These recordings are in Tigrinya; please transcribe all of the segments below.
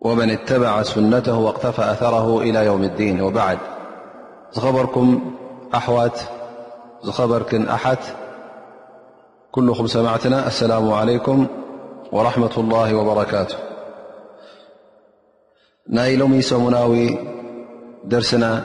ومن اتبع سنته واقتفى أثره إلى يوم الدين وبعد خبركم أحوت خبركن أحت كلخم سمعتنا السلام عليكم ورحمة الله وبركاته نا لميسمناوي درسنا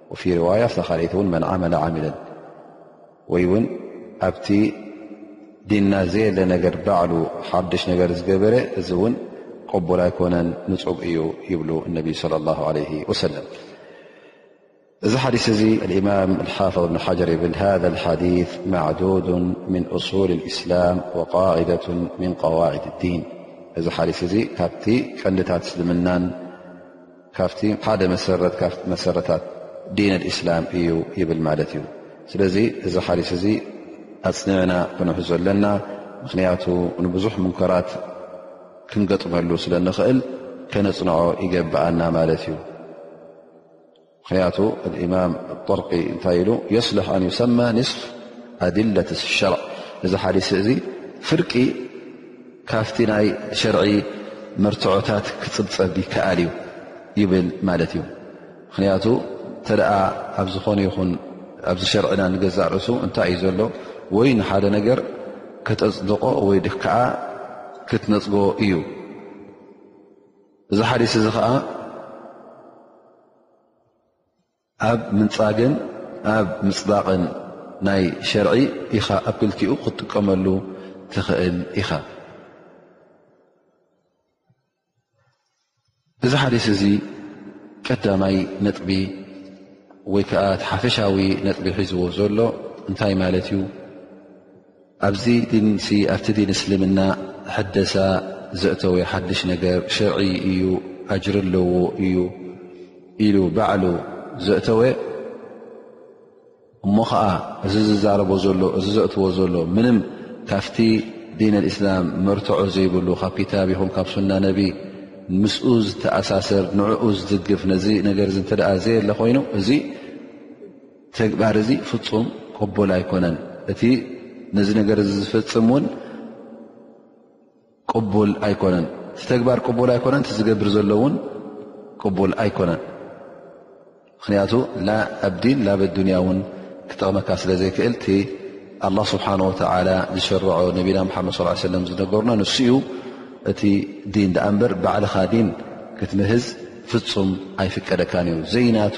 وفي رواية سخلت من عمل عملا وي ن ኣبت دና زل نر بعل ሓ نر ዝገበረ قبل يكن نق እዩ يبل النبي صلى الله عليه وسلم እዚ حدث الإمام الحافظ بن حجر يبل هذا الحديث معدود من أصول الإسلام وقاعدة من قواعد الدين እዚ ሓሊስ እዚ ካብቲ ቀንዲታት ስልምናን ካብቲ ሓደ መሰረት ካብ መሰረታት ዲን ኣልእስላም እዩ ይብል ማለት እዩ ስለዚ እዚ ሓዲስ እዚ ኣፅኒዕና ክንሕዞ ኣለና ምኽንያቱ ንብዙሕ ሙንከራት ክንገጥመሉ ስለ ንኽእል ከነፅንዖ ይገብኣና ማለት እዩ ምኽንያቱ እማም ጠርቂ እንታይ ኢሉ የስልሕ ኣን ይሰማ ንስፍ ኣድለት ሸርዕ እዚ ሓዲስ እዚ ፍርቂ ካብቲ ናይ ሸርዒ መርትዖታት ክፅብፀብ ይከኣል እዩ ይብል ማለት እዩ። ምክንያቱ እተ ኣብ ዝኾነ ይኹን ኣብዚ ሸርዕና ንገዛእ ርእሱ እንታይ እዩ ዘሎ ወይ ንሓደ ነገር ከተፅድቆ ወይ ከዓ ክትነፅጎ እዩ። እዚ ሓዲስ እዚ ከዓ ኣብ ምንጻግን ኣብ ምጽባቕን ናይ ሸርዒ ኢኻ ኣብ ክልቲኡ ክትጥቀመሉ ትኽእል ኢኻ። እዚ ሓዲስ እዚ ቀዳማይ ነጥቢ ወይ ከዓ ሓፈሻዊ ነጥቢ ሒዝዎ ዘሎ እንታይ ማለት እዩ? ኣብዚ ዲንሲ ኣብቲ ዲን እስልምና ሕደሳ ዘእተወ ሓድሽ ነገር ሽርዒ እዩ ኣጅሪ ኣለዎ እዩ ኢሉ ባዕሉ ዘእተወ እሞ ኸዓ እዚ ዝዛረቦ ዘሎ እዚ ዘእትዎ ዘሎ ምንም ካብቲ ዲን ኣልእስላም መርትዖ ዘይብሉ ካብ ክታብ ይኹን ካብ ሱና ነቢ ምስኡ ዝተኣሳስር ንዕኡ ዝድግፍ ነዚ ነገር እዚ እንተ ዘየለ ኮይኑ እዚ ተግባር እዚ ፍፁም ቅቡል ኣይኮነን። እቲ ነዚ ነገር እዚ ዝፍፅም እውን ቅቡል ኣይኮነን። እቲ ተግባር ቅቡል ኣይኮነን፣ እቲ ዝገብር ዘሎ እውን ቅቡል ኣይኮነን። ምክንያቱ ላ ኣብ ዲን ላ ኣዱንያ እውን ክጠቕመካ ስለ ዘይክእል እቲ ኣላ ስብሓን ወተላ ዝሸረዖ ነቢና ሓመድ ስ ሰለም ዝነገሩና ንሱ እዩ እቲ ዲን ዳኣ እምበር ባዕልኻ ዲን ክትምህዝ ፍፁም ኣይፍቀደካን እዩ ዘይናቱ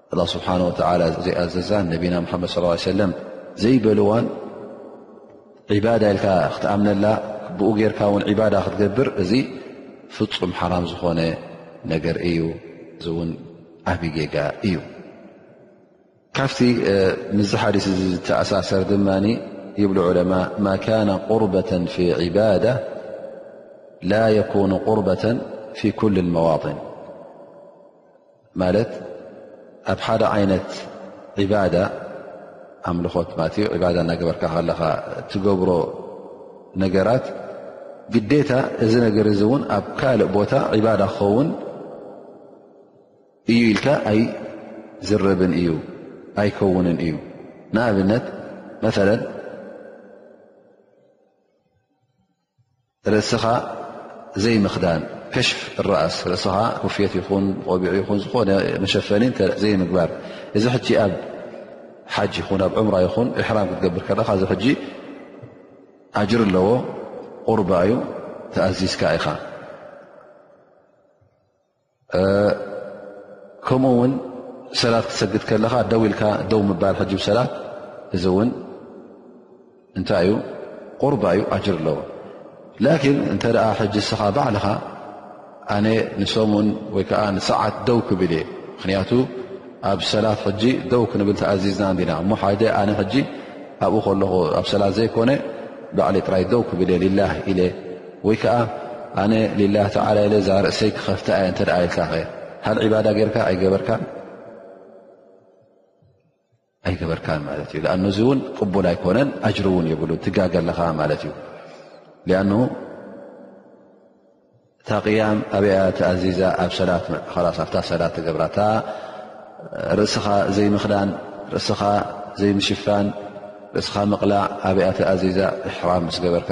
ኣላ ስብሓን ወተዓላ ዘይኣዘዛን ነቢና ምሓመድ ስ ሰለም ዘይበልዋን ዒባዳ ኢልካ ክትኣምነላ ብኡ ጌርካ እውን ዒባዳ ክትገብር እዚ ፍፁም ሓራም ዝኾነ ነገር እዩ እዚ እውን ዓብዪ ጌጋ እዩ ካብቲ ምዝ ሓዲስ እዚ ዝተኣሳሰር ድማ ይብሉ ዑለማ ማ ካነ ቁርበة ፊ ዒባዳ ላ የኩኑ ቁርበة ፊ ኩል መዋطን ማለት ኣብ ሓደ ዓይነት ዒባዳ ኣምልኾት ማለት እዩ ዕባዳ እናገበርካ ከለኻ እትገብሮ ነገራት ግዴታ እዚ ነገር እዚ እውን ኣብ ካልእ ቦታ ዒባዳ ክኸውን እዩ ኢልካ ኣይዝረብን እዩ ኣይከውንን እዩ ንኣብነት መለ ርእስኻ ዘይምኽዳን፣ ከሽፍ ኣልራእስ፣ ርእስኻ ኩፍየት ይኹን ቆቢዕ ይኹን ዝኾነ መሸፈኒ እንተ ዘይምግባር፣ እዚ ሕጂ ኣብ ሓጅ ይኹን ኣብ ዑምራ ይኹን እሕራም ክትገብር ከለኻ እዚ ሕጂ ኣጅሪ ኣለዎ ቁርባ እዩ ተኣዚዝካ ኢኻ። ከምኡ ውን ሰላት ክትሰግድ ከለኻ ደው ኢልካ ደው ምባል ሕጅብ ሰላት እዚ እውን እንታይ እዩ ቁርባ እዩ ኣጅር ኣለዎ ላኪን እንተ ሕጂ እስኻ ባዕልኻ ኣነ ንሰሙን ወይ ከዓ ንሰዓት ደው ክብል እየ ምክንያቱ ኣብ ሰላት ሕጂ ደው ክንብል ተኣዚዝና እንዲና እሞ ሓደ ኣነ ሕጂ ኣብኡ ከለኹ ኣብ ሰላት ዘይኮነ ባዕሊ ጥራይ ደው ክብል እየ ሊላ ኢለ ወይ ከዓ ኣነ ሊላ ተላ ኢለ እዛ ርእሰይ ክኸፍታ እየ እተ ኢልካ ከ ሃል ዕባዳ ጌርካ ኣይገበርካን ኣይገበርካን ማለት እዩ ኣነ እዚ እውን ቅቡል ኣይኮነን ኣጅር እውን የብሉ ትጋገ ኣለኻ ማለት እዩ ኣን እታ ቅያም ኣብያ ተኣዚዛ ኣብ ሰላት ላስ ኣብታ ሰላት ትገብራ እታ ርእስኻ ዘይምክዳን ርእስኻ ዘይምሽፋን ርእስኻ ምቕላዕ ኣብያ ተኣዚዛ ሕራም ምስ ገበርካ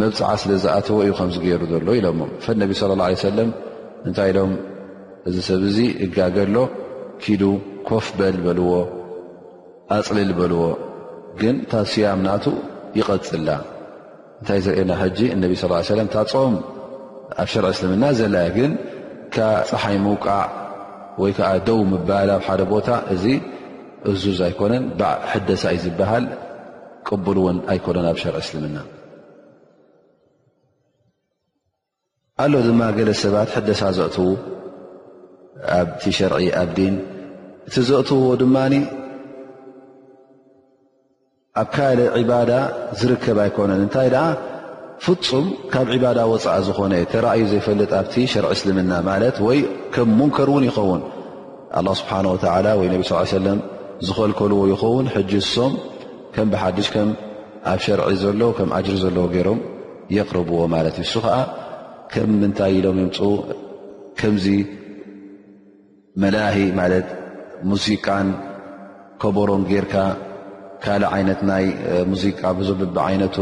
መብፅዓ ስለ ዝኣተወ እዩ ከምዚ ገይሩ ዘሎ ኢሎሞ ፈ ነቢ ስለ ላ ሰለም እንታይ ኢሎም እዚ ሰብ እዚ እጋገሎ ኪዱ ኮፍ በል በልዎ ኣፅልል በልዎ ግን እታ ስያም ናቱ ይቐፅላ እንታይ ዝርእና ሕጂ እነቢ ስ ሰለም እታ ፆም ኣብ ሸርዒ እስልምና ዘላ ግን ካብ ፀሓይ ምውቃዕ ወይ ከዓ ደው ምባል ኣብ ሓደ ቦታ እዚ እዙዝ ኣይኮነን ሕደሳ እዩ ዝበሃል ቅቡል እውን ኣይኮነን ኣብ ሸርዒ እስልምና ኣሎ ድማ ገለ ሰባት ሕደሳ ዘእትዉ ኣብቲ ሸርዒ ኣብ ዲን እቲ ዘእትውዎ ድማ ኣብ ካል ዕባዳ ዝርከብ ኣይኮነን እንታይ ደኣ ፍፁም ካብ ዕባዳ ወፃኢ ዝኾነ ተራእዩ ዘይፈልጥ ኣብቲ ሸርዒ እስልምና ማለት ወይ ከም ሙንከር እውን ይኸውን ኣላ ስብሓን ወተላ ወይ ነቢ ስ ሰለም ዝኸልከልዎ ይኸውን ሕጂ እሶም ከም ብሓድሽ ከም ኣብ ሸርዒ ዘሎ ከም ኣጅሪ ዘለዎ ገይሮም የቕርብዎ ማለት እዩ እሱ ከዓ ከም ምንታይ ኢሎም ይምፁ ከምዚ መላሂ ማለት ሙዚቃን ከበሮን ጌይርካ ካልእ ዓይነት ናይ ሙዚቃ ብዙብቢ ዓይነቱ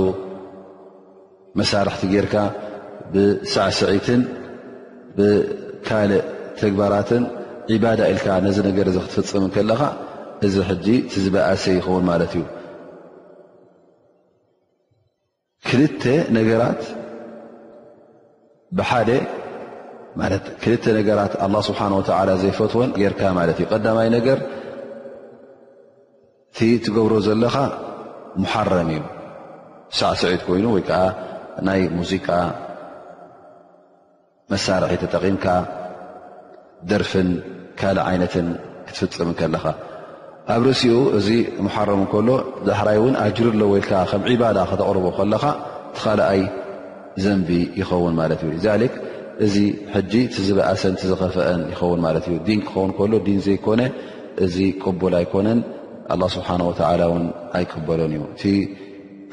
መሳርሕቲ ጌርካ ብሳዕስዒትን ብካልእ ተግባራትን ዒባዳ ኢልካ ነዚ ነገር እዚ ክትፍፅም ከለኻ እዚ ሕጂ ዝበኣሰ ይኸውን ማለት እዩ ክልተ ነገራት ብሓደ ማለት ክልተ ነገራት ኣላ ስብሓን ወተዓላ ዘይፈትወን ጌርካ ማለት እዩ ቀዳማይ ነገር እቲ ትገብሮ ዘለኻ ሙሓረም እዩ ሳዕስዒት ኮይኑ ወይ ከዓ ናይ ሙዚቃ መሳርሒ ተጠቒምካ ደርፍን ካልእ ዓይነትን ክትፍፅም ከለኻ ኣብ ርእሲኡ እዚ ሙሓረም ከሎ ዳሕራይ እውን ኣጅሪ ኣለዎ ኢልካ ከም ዒባዳ ከተቕርቦ ከለኻ እቲ ካልኣይ ዘንቢ ይኸውን ማለት እዩ ዛሊክ እዚ ሕጂ እቲ ዝበእሰን ዝኸፍአን ይኸውን ማለት እዩ ዲን ክኸውን ከሎ ዲን ዘይኮነ እዚ ቅቡል ኣይኮነን ኣላ ስብሓን ወተላ እውን ኣይቅበሎን እዩ እቲ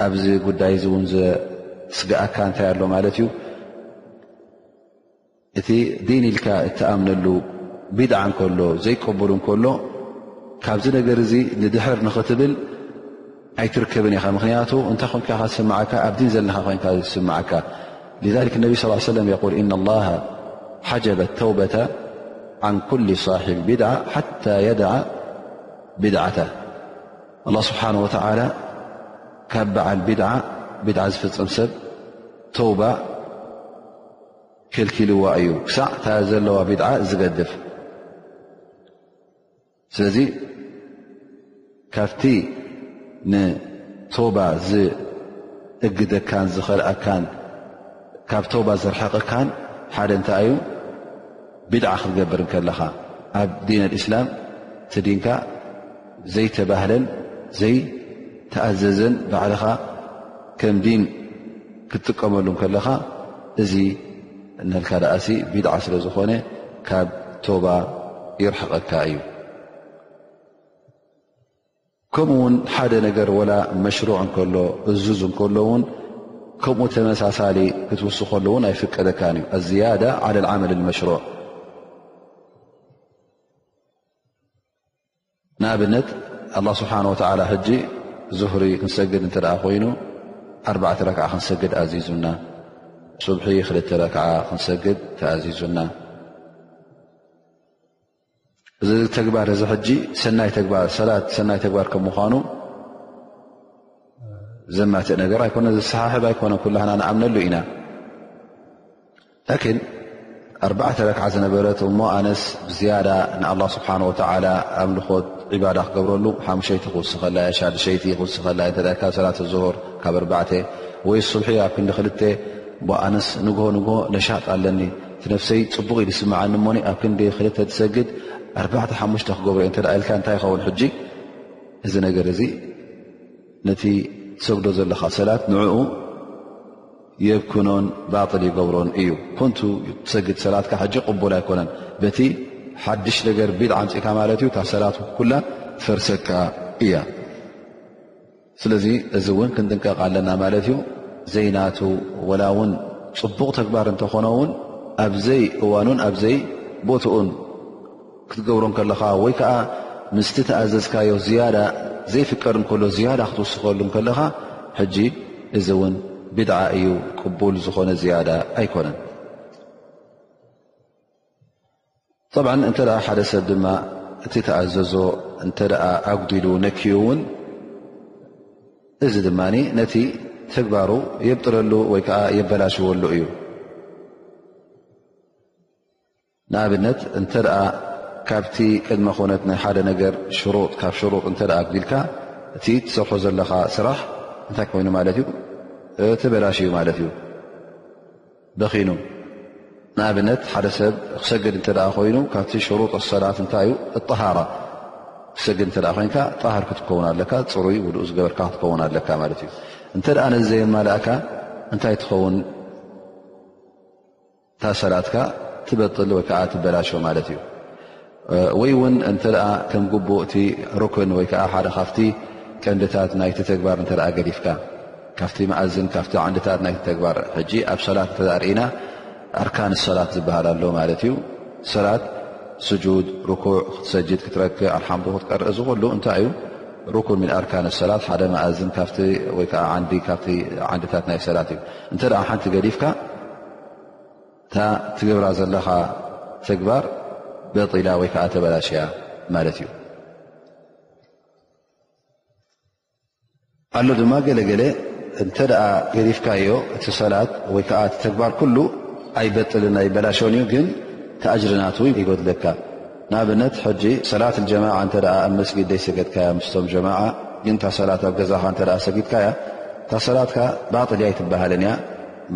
ኣብዚ ጉዳይ እዚ እውን ዘስግኣካ እንታይ ኣሎ ማለት እዩ እቲ ዲን ኢልካ እትኣምነሉ ቢድዓ እንከሎ ዘይቀበሉ እንከሎ ካብዚ ነገር እዚ ንድሕር ንኽትብል ኣይትርከብን ኢኻ ምክንያቱ እንታይ ኮንካ ካ ዝስምዓካ ኣብ ዲን ዘለካ ኮንካ ዝስምዓካ ذ ነቢ ስ ሰለ የል እና ላ ሓጀበ ተውበታ ን ኩል صሒብ ቢድዓ ሓታ የድዓ ቢድዓታ ኣላ ስብሓን ወተላ ካብ በዓል ቢድዓ ቢድዓ ዝፍፅም ሰብ ተውባ ከልኪልዋ እዩ ክሳዕ እታ ዘለዋ ቢድዓ ዝገድፍ ስለዚ ካብቲ ንቶባ ዝእግደካን ዝኸልኣካን ካብ ቶባ ዘርሐቐካን ሓደ እንታይ እዩ ቢድዓ ክትገብር ከለኻ ኣብ ዲን ኣልእስላም እቲ ዲንካ ዘይተባህለን ዘይተኣዘዘን ባዕልኻ ከም ዲን ክትጥቀመሉ ከለኻ እዚ እናልካ ደኣሲ ቢድዓ ስለ ዝኾነ ካብ ቶባ ይርሕቐካ እዩ ከምኡ ውን ሓደ ነገር ወላ መሽሩዕ እንከሎ እዙዝ እንከሎ ውን ከምኡ ተመሳሳሊ ክትውስኸሉ እውን ኣይፍቀደካን እዩ ኣዝያዳ ዓለ ዓመል መሽሩዕ ንኣብነት ኣላ ስብሓን ወተዓላ ሕጂ ዙህሪ ክንሰግድ እንተ ኮይኑ ኣርባዕተ ረክዓ ክንሰግድ ኣዚዙና ሱብሒ ክልተ ረክዓ ክንሰግድ ተኣዚዙና እዚ ተግባር እዚ ሕጂ ሰናይ ተግባር ሰላት ሰናይ ተግባር ከም ምኳኑ ዘማትእ ነገር ኣይኮነ ዝሰሓሕብ ኣይኮነ ኩላህና ንኣምነሉ ኢና ላኪን ኣርባዕተ ረክዓ ዝነበረት እሞ ኣነስ ብዝያዳ ንኣላ ስብሓን ወተላ ኣምልኾት ዒባዳ ክገብረሉ ሓሙሸይቲ ክውስኸላ እያ ሻድሸይቲ ክውስኸላ እተ ካብ ሰላት ዝሆር ካብ ኣርባዕተ ወይ ስብሒ ኣብ ክንዲ ክልተ ኣነስ ንግሆ ንግሆ ነሻጥ ኣለኒ እቲ ነፍሰይ ፅቡቕ ዩ ዝስምዓኒ እሞ ኣብ ክንዲ ክልተ ትሰግድ ኣርባዕተ ሓሙሽተ ክገብሮ እተ ኢልካ እንታይ ይኸውን ሕጂ እዚ ነገር እዚ ነቲ ትሰግዶ ዘለካ ሰላት ንኡ የብክኖን ባጥል ይገብሮን እዩ ኮንቱ ትሰግድ ሰላትካ ሕጂ ቅቡል ኣይኮነን በቲ ሓድሽ ነገር ቢድ ዓምፂእካ ማለት እዩ እታ ሰላት ኩላ ትፈርሰካ እያ ስለዚ እዚ እውን ክንድንቀቕ ኣለና ማለት እዩ ዘይናቱ ወላ እውን ፅቡቕ ተግባር እንተኾነ እውን ኣብዘይ እዋኑን ኣብዘይ ቦትኡን ክትገብሮ ከለኻ ወይ ከዓ ምስቲ ተኣዘዝካዮ ዝያዳ ዘይፍቀድ ከሎ ዝያዳ ክትውስኸሉ ከለኻ ሕጂ እዚ እውን ብድዓ እዩ ቅቡል ዝኾነ ዝያዳ ኣይኮነን ጠብ እንተ ሓደ ሰብ ድማ እቲ ተኣዘዞ እንተ ኣጉዲሉ ነክኡ እውን እዚ ድማ ነቲ ተግባሩ የብጥረሉ ወይ ከዓ የበላሽወሉ እዩ ንኣብነት እንተ ካብቲ ቅድመ ኮነት ናይ ሓደ ነገር ካብ ሽሩጥ እተ ኣጉዲልካ እቲ ትሰርሖ ዘለኻ ስራሕ እንታይ ኮይኑ ማለት እዩ ተበላሽ እዩ ማለት እዩ በኺኑ ንኣብነት ሓደ ሰብ ክሰግድ እተ ኮይኑ ካብቲ ሽሩጥ ሰላት እንታይ እዩ እጠሃራ ክሰግድ እተ ኮይንካ ጠሃር ክትከውን ኣለካ ፅሩይ ውድኡ ዝገበርካ ክትከውን ኣለካ ማለት እዩ እንተ ነዘየማልእካ እንታይ ትኸውን እታ ሰላትካ ትበጥል ወይ ከዓ ትበላሾ ማለት እዩ ወይ እውን እንተ ከም ግቡእ እቲ ሩክን ወይ ከዓ ሓደ ካብቲ ቀንድታት ናይቲ ተግባር እተ ገዲፍካ ካብቲ መእዝን ካብ ዓንድታት ናይ ተግባር ሕጂ ኣብ ሰላት እተ ርእና ኣርካን ሰላት ዝበሃል ኣሎ ማለት እዩ ሰላት ስጁድ ርኩዕ ክትሰጅድ ክትረክ ኣልሓምዱ ክትቀርእ ዝኩሉ እንታይ እዩ ሩክን ምን ኣርካን ሰላት ሓደ መእዝን ካብወይዓ ዓንዲ ካብቲ ዓንድታት ናይ ሰላት እዩ እንተ ሓንቲ ገዲፍካ እታ ትገብራ ዘለኻ ተግባር በጢላ ወይ ከዓ ተበላሽያ ማለት እዩ ኣሎ ድማ ገለገለ እንተ ገዲፍካዮ እቲ ሰላት ወይ ከዓ እቲ ተግባር ኩሉ ኣይበጥልን ኣይበላሸን እዩ ግን ተኣጅርናት ውን ይጎድለካ ንኣብነት ሕጂ ሰላት ጀማዓ እተ ኣብ መስጊድ ዘይሰገድካያ ምስቶም ጀማዓ ግን እታ ሰላት ኣብ ገዛኻ እተ ሰጊድካያ እታ ሰላትካ ባጥልያ ኣይትበሃልን እያ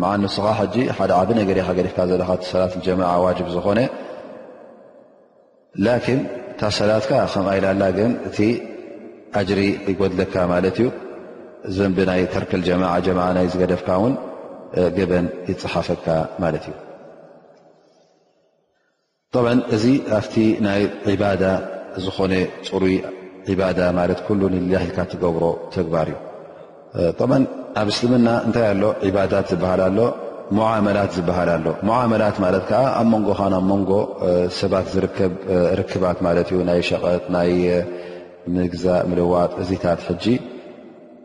ምዓ ንስኻ ሕጂ ሓደ ዓቢ ነገር ኢኻ ገዲፍካ ዘለኻ እቲ ሰላት ጀማዓ ዋጅብ ዝኾነ ላኪን እታ ሰላትካ ከምኣ ኢላ ኣላ ግን እቲ ኣጅሪ ይጎድለካ ማለት እዩ ዘንቢ ናይ ተርክል ጀማ ጀማ ናይ ዝገደፍካ ውን ገበን ይፅሓፈካ ማለት እዩ ጠብዓን እዚ ኣብቲ ናይ ዒባዳ ዝኾነ ፅሩይ ዒባዳ ማለት ኩሉ ንሊላህ ኢልካ እትገብሮ ተግባር እዩ ጠብዓ ኣብ እስልምና እንታይ ኣሎ ዒባዳት ዝበሃል ኣሎ ሙዓመላት ዝበሃል ኣሎ ሙዓመላት ማለት ከዓ ኣብ መንጎኻን ኣብ መንጎ ሰባት ዝርከብ ርክባት ማለት እዩ ናይ ሸቐጥ ናይ ምግዛእ ምልዋጥ እዚታት ሕጂ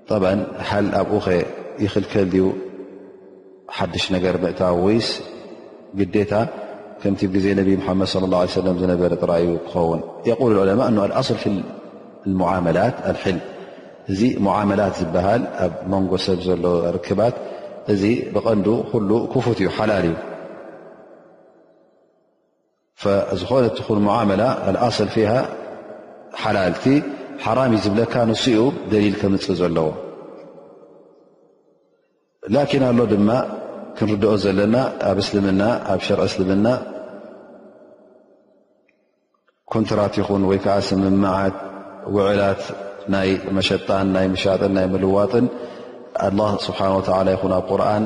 ጠብዓ ሓል ኣብኡኸ ይኽልከል ድዩ ሓድሽ ነገር ምእታው ወይስ ግዴታ ከምቲ ግዜ ነቢ ሙሓመድ صለ ላه ሰለም ዝነበረ ጥራይ ዩ ክኸውን የቁል ዑለማ እ ኣልኣስል ፊ ሙዓመላት ኣልሕል እዚ ሙዓመላት ዝበሃል ኣብ መንጎ ሰብ ዘሎ ርክባት እዚ ብቐንዱ ኩሉ ክፉት እዩ ሓላል እዩ ዝኾነት ትኹን ሙዓመላ ኣልኣሰል ፊሃ ሓላል እቲ ሓራም እዩ ዝብለካ ንሱ ዩ ደሊል ከምፅእ ዘለዎ ላኪን ኣሎ ድማ ክንርድኦ ዘለና ኣብ እስልምና ኣብ ሸርዒ እስልምና ኮንትራት ይኹን ወይ ከዓ ስምምዓት ውዕላት ናይ መሸጣን ናይ ምሻጥን ናይ ምልዋጥን ኣላ ስብሓን ወተላ ይኹን ኣብ ቁርን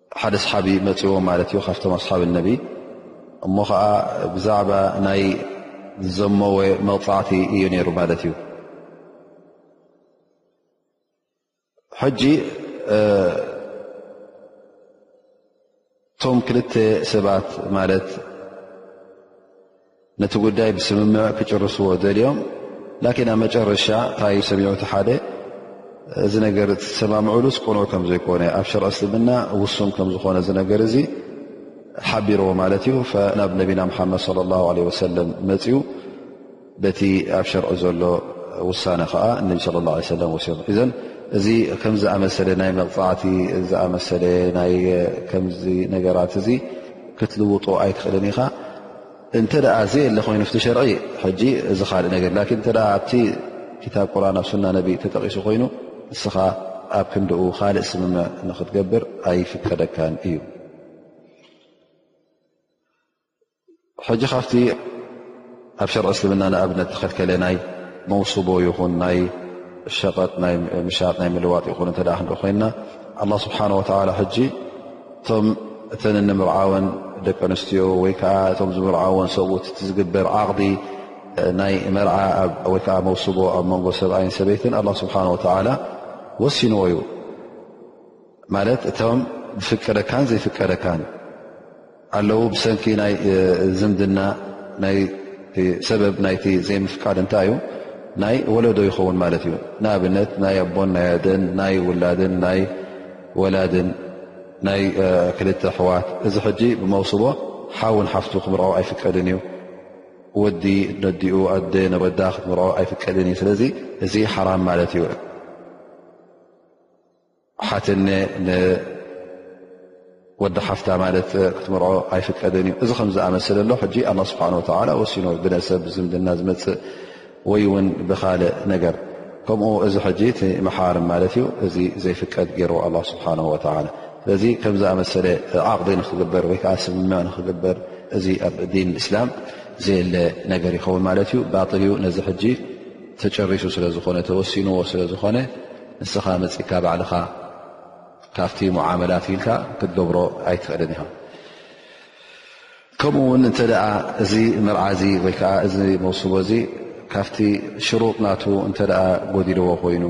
ሓደ ሰሓቢ መፅዎም ማለት እዩ ካብቶም ኣስሓብ ነቢ እሞ ከዓ ብዛዕባ ናይ ዘመወ መቕፃዕቲ እዩ ነይሩ ማለት እዩ ሕጂ እቶም ክልተ ሰባት ማለት ነቲ ጉዳይ ብስምምዕ ክጭርስዎ ደልዮም ላኪን ኣብ መጨረሻ ታይ ሰሚዑ እቲ ሓደ እዚ ነገር ዝሰማምዕሉስ ቅኑዕ ከም ዘይኮነ ኣብ ሸርዒ እስልምና ውሱን ከም ዝኾነ እዚ ነገር እዚ ሓቢርዎ ማለት እዩ ናብ ነቢና ሓመድ صለ ላ ለ ወሰለም መፅኡ በቲ ኣብ ሸርዒ ዘሎ ውሳነ ከዓ እነቢ ስለ ላ ሰለ ወሲም እዘን እዚ ከም ዝኣመሰለ ናይ መቕፃዕቲ ዝኣመሰለ ናይ ከምዚ ነገራት እዚ ክትልውጦ ኣይትኽእልን ኢኻ እንተ ዘየለ ኮይኑ ፍቲ ሸርዒ ሕጂ እዚ ካልእ ነገር ላኪን እተ ኣብቲ ክታብ ቁርን ኣብ ሱና ነቢ ተጠቒሱ ኮይኑ ንስኻ ኣብ ክንድኡ ካልእ ስምምዕ ንክትገብር ኣይፍቀደካን እዩ ሕጂ ካብቲ ኣብ ሸርዒ እስልምና ንኣብነት ተኸልከለ ናይ መውስቦ ይኹን ናይ ሸቐጥ ናይ ምሻጥ ናይ ምልዋጥ ይኹን እተ ክንርኢ ኮይንና ኣላ ስብሓን ወተላ ሕጂ እቶም እተን እንምርዓወን ደቂ ኣንስትዮ ወይ ከዓ እቶም ዝምርዓወን ሰብኡት እቲ ዝግበር ዓቕዲ ናይ መርዓ ወይ ከዓ መውስቦ ኣብ መንጎ ሰብኣይን ሰበይትን ኣላ ስብሓን ወተዓላ ወሲንዎ እዩ ማለት እቶም ዝፍቀደካን ዘይፍቀደካን ኣለዉ ብሰንኪ ናይ ዝምድና ናይ ሰበብ ናይቲ ዘይምፍቃድ እንታይ እዩ ናይ ወለዶ ይኸውን ማለት እዩ ንኣብነት ናይ ኣቦን ናይ ኣደን ናይ ውላድን ናይ ወላድን ናይ ክልተ ኣሕዋት እዚ ሕጂ ብመውስቦ ሓውን ሓፍቱ ክምርዖ ኣይፍቀድን እዩ ወዲ ነዲኡ ኣደ ነበዳ ክትምርዖ ኣይፍቀድን እዩ ስለዚ እዚ ሓራም ማለት እዩ ሓትነ ንወዲ ሓፍታ ማለት ክትምርዖ ኣይፍቀድን እዩ እዚ ከምዝኣመሰለ ኣሎ ሕጂ ኣላ ስብሓን ወተላ ወሲኖ ብነሰብ ዝምድና ዝመፅእ ወይ ውን ብካልእ ነገር ከምኡ እዚ ሕጂ እቲ መሓርም ማለት እዩ እዚ ዘይፍቀድ ገይርዎ ኣላ ስብሓን ወተላ ስለዚ ከም ዝኣመሰለ ዓቕዲ ንክግበር ወይከዓ ስምምዕ ንክግበር እዚ ኣብ ዲን እስላም ዘየለ ነገር ይኸውን ማለት እዩ ባጥል እዩ ነዚ ሕጂ ተጨሪሱ ስለ ዝኾነ ተወሲንዎ ስለ ዝኾነ ንስኻ መፅእካ ባዕልኻ ካብቲ ሙዓመላት ኢልካ ክትገብሮ ኣይትኽእልን ኢኻ ከምኡ ውን እንተ እዚ መርዓ እዚ ወይ ከዓ እዚ መውስቦ እዚ ካብቲ ሽሩጥ ናቱ እንተ ጎዲልዎ ኮይኑ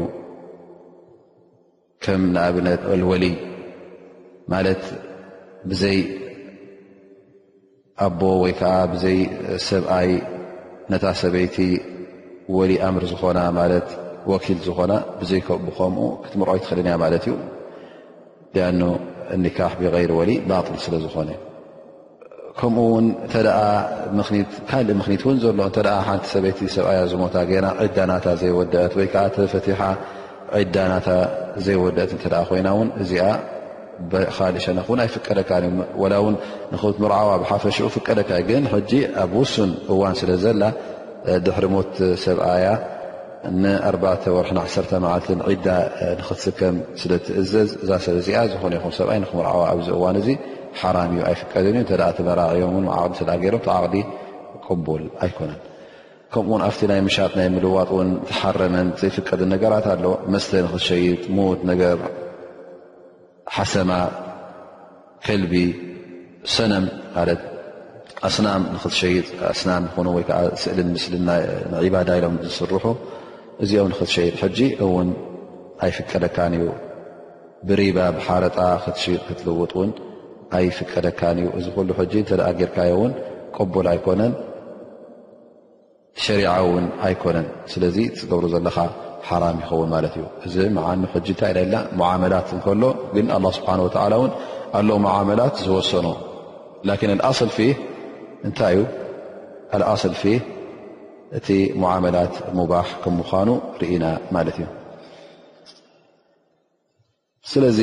ከም ንኣብነት ኣልወልይ ማለት ብዘይ ኣቦ ወይ ከዓ ብዘይ ሰብኣይ ነታ ሰበይቲ ወሊ ኣምር ዝኾና ማለት ወኪል ዝኾና ብዘይከብኡ ከምኡ ክትምርዖ ይትኽእልን እያ ማለት እዩ ሊኣኑ ኒካሕ ብغይሪ ወሊ ባል ስለ ዝኾነ ከምኡ ውን እተ ካልእ ምክኒት ውን ዘሎ እተ ሓንቲ ሰበይቲ ሰብኣያ ዝሞታ ገና ዒዳናታ ዘይወደአት ወይ ከዓ ተፈቲሓ ዒዳናታ ዘይወደአት እተ ኮይና ውን እዚኣ ብካልእ ሸነክ ውን ኣይፍቀደካ ወላ ውን ንክት ምርዓዋ ብሓፈሽኡ ፍቀደካ ግን ሕጂ ኣብ ውሱን እዋን ስለ ዘላ ድሕሪ ሞት ሰብኣያ ን ኣርባዕተ ወርሕን ዓሰርተ መዓልትን ዒዳ ንክትስከም ስለ እትእዘዝ እዛ ሰብ እዚኣ ዝኾነ ይኹን ሰብኣይ ንክምርዓዋ ኣብዚ እዋን እዚ ሓራም እዩ ኣይፍቀድን እዩ እንተ ተመራዕዮም ን ዓቕዲ ስለ ገይሮም እቲ ዓቕዲ ቅቡል ኣይኮነን ከምኡውን ኣብቲ ናይ ምሻጥ ናይ ምልዋጥ ውን ተሓረመን ዘይፍቀድን ነገራት ኣሎ መስተ ንክትሸይጥ ሙዉት ነገር ሓሰማ ከልቢ ሰነም ማለት ኣስናም ንክትሸይጥ ኣስናም ይኹኑ ወይ ከዓ ስእልን ምስልን ንዒባዳ ኢሎም ዝስርሑ እዚኦም ንክትሸይጥ ሕጂ እውን ኣይፍቀደካን እዩ ብሪባ ብሓረጣ ክትሽይጥ ክትልውጥ እውን ኣይፍቀደካን እዩ እዚ ኩሉ ሕጂ እንተ ጌርካዮ እውን ቅቡል ኣይኮነን ሸሪዓ ውን ኣይኮነን ስለዚ ትገብሩ ዘለኻ ሓራም ይኸውን ማለት እዩ እዚ መዓኑ ሕጂ እንታይ ና ኢልና ሙዓመላት እንከሎ ግን ኣላ ስብሓን ወተላ እውን ኣሎ መዓመላት ዝወሰኖ ላኪን ኣልኣስል ፊ እንታይ እዩ ኣልኣስል ፊ እቲ ሙዓመላት ሙባሕ ከም ምዃኑ ርኢና ማለት እዩ ስለዚ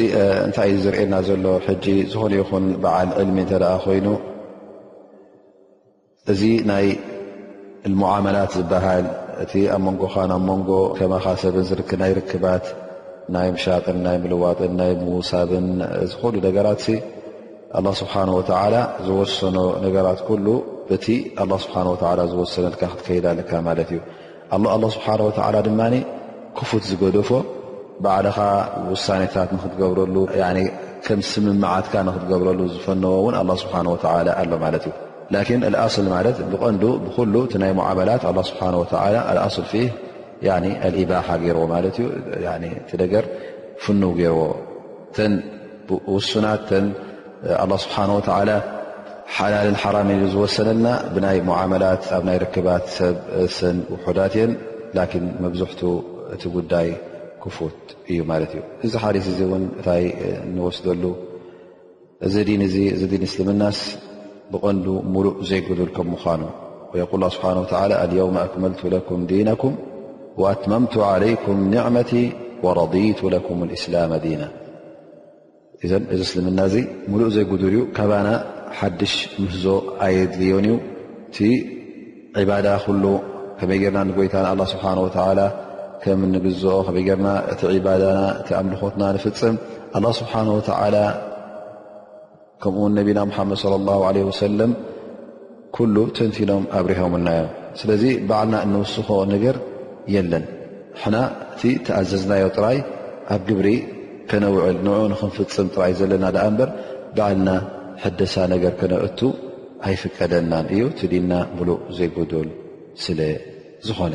እንታይ እዩ ዝርእየና ዘሎ ሕጂ ዝኾነ ይኹን በዓል ዕልሚ እተ ኮይኑ እዚ ናይ ሙዓመላት ዝበሃል እቲ ኣብ መንጎኻ ናብ መንጎ ከማኻ ሰብን ዝርክ ናይ ርክባት ናይ ምሻጥን ናይ ምልዋጥን ናይ ምውሳብን ዝኮሉ ነገራት ሲ ኣላ ስብሓን ወተላ ዝወሰኖ ነገራት ኩሉ በቲ ኣላ ስብሓን ወተላ ዝወሰነልካ ክትከይዳ ኣለካ ማለት እዩ ኣላ ኣላ ስብሓን ወተዓላ ድማ ክፉት ዝገደፎ ባዕልኻ ውሳኔታት ንክትገብረሉ ከም ስምምዓትካ ንክትገብረሉ ዝፈነዎ እውን ኣላ ስብሓን ወተዓላ ኣሎ ማለት እዩ ላኪን ኣልኣስል ማለት ብቐንዱ ብኩሉ እቲ ናይ ሙዓመላት ኣላ ስብሓን ወተዓላ ኣልኣስል ፊ ኣልኢባሓ ገይርዎ ማለት እዩ እቲ ነገር ፍንው ገይርዎ ተን ውሱናት ኣላ ስብሓን ወተዓላ ሓላልን ሓራምን እዩ ዝወሰነልና ብናይ ሙዓመላት ኣብ ናይ ርክባት ሰብ ሰን ውሑዳት እየን ላኪን መብዝሕቱ እቲ ጉዳይ ክፉት እዩ ማለት እዩ እዚ ሓዲስ እዚ እውን እታይ ንወስደሉ እዚ ዲን እዚ እዚ ዲን እስልምናስ ብቐንዱ ሙሉእ ዘይጉዱል ከም ምዃኑ ወየቁል ስብሓን ወተላ ኣልየውመ ኣክመልቱ ለኩም ዲነኩም ወኣትመምቱ ዓለይኩም ኒዕመቲ ወረዲቱ ለኩም ልእስላመ ዲና እዘ እዚ እስልምና እዚ ሙሉእ ዘይጉዱል እዩ ካባና ሓድሽ ምህዞ ኣየድልዮን እዩ እቲ ዕባዳ ኩሉ ከመይ ጌርና ንጎይታ ንኣላ ስብሓን ወተላ ከም እንግዝኦ ከመይ ጌርና እቲ ዕባዳና እቲ ኣምልኾትና ንፍፅም ኣላ ስብሓን ወተላ ከምኡውን ነቢና ሙሓመድ ለ ላ ለ ወሰለም ኩሉ ተንቲኖም ኣብሪሆምልና እዮም ስለዚ ባዕልና እንውስኮ ነገር የለን ሕና እቲ ተኣዘዝናዮ ጥራይ ኣብ ግብሪ ከነውዕል ንዑ ንክንፍፅም ጥራይ ዘለና ድኣ እምበር ባዕልና ሕደሳ ነገር ከነእቱ ኣይፍቀደናን እዩ እቲ ዲና ምሉእ ዘይጉዱል ስለ ዝኾነ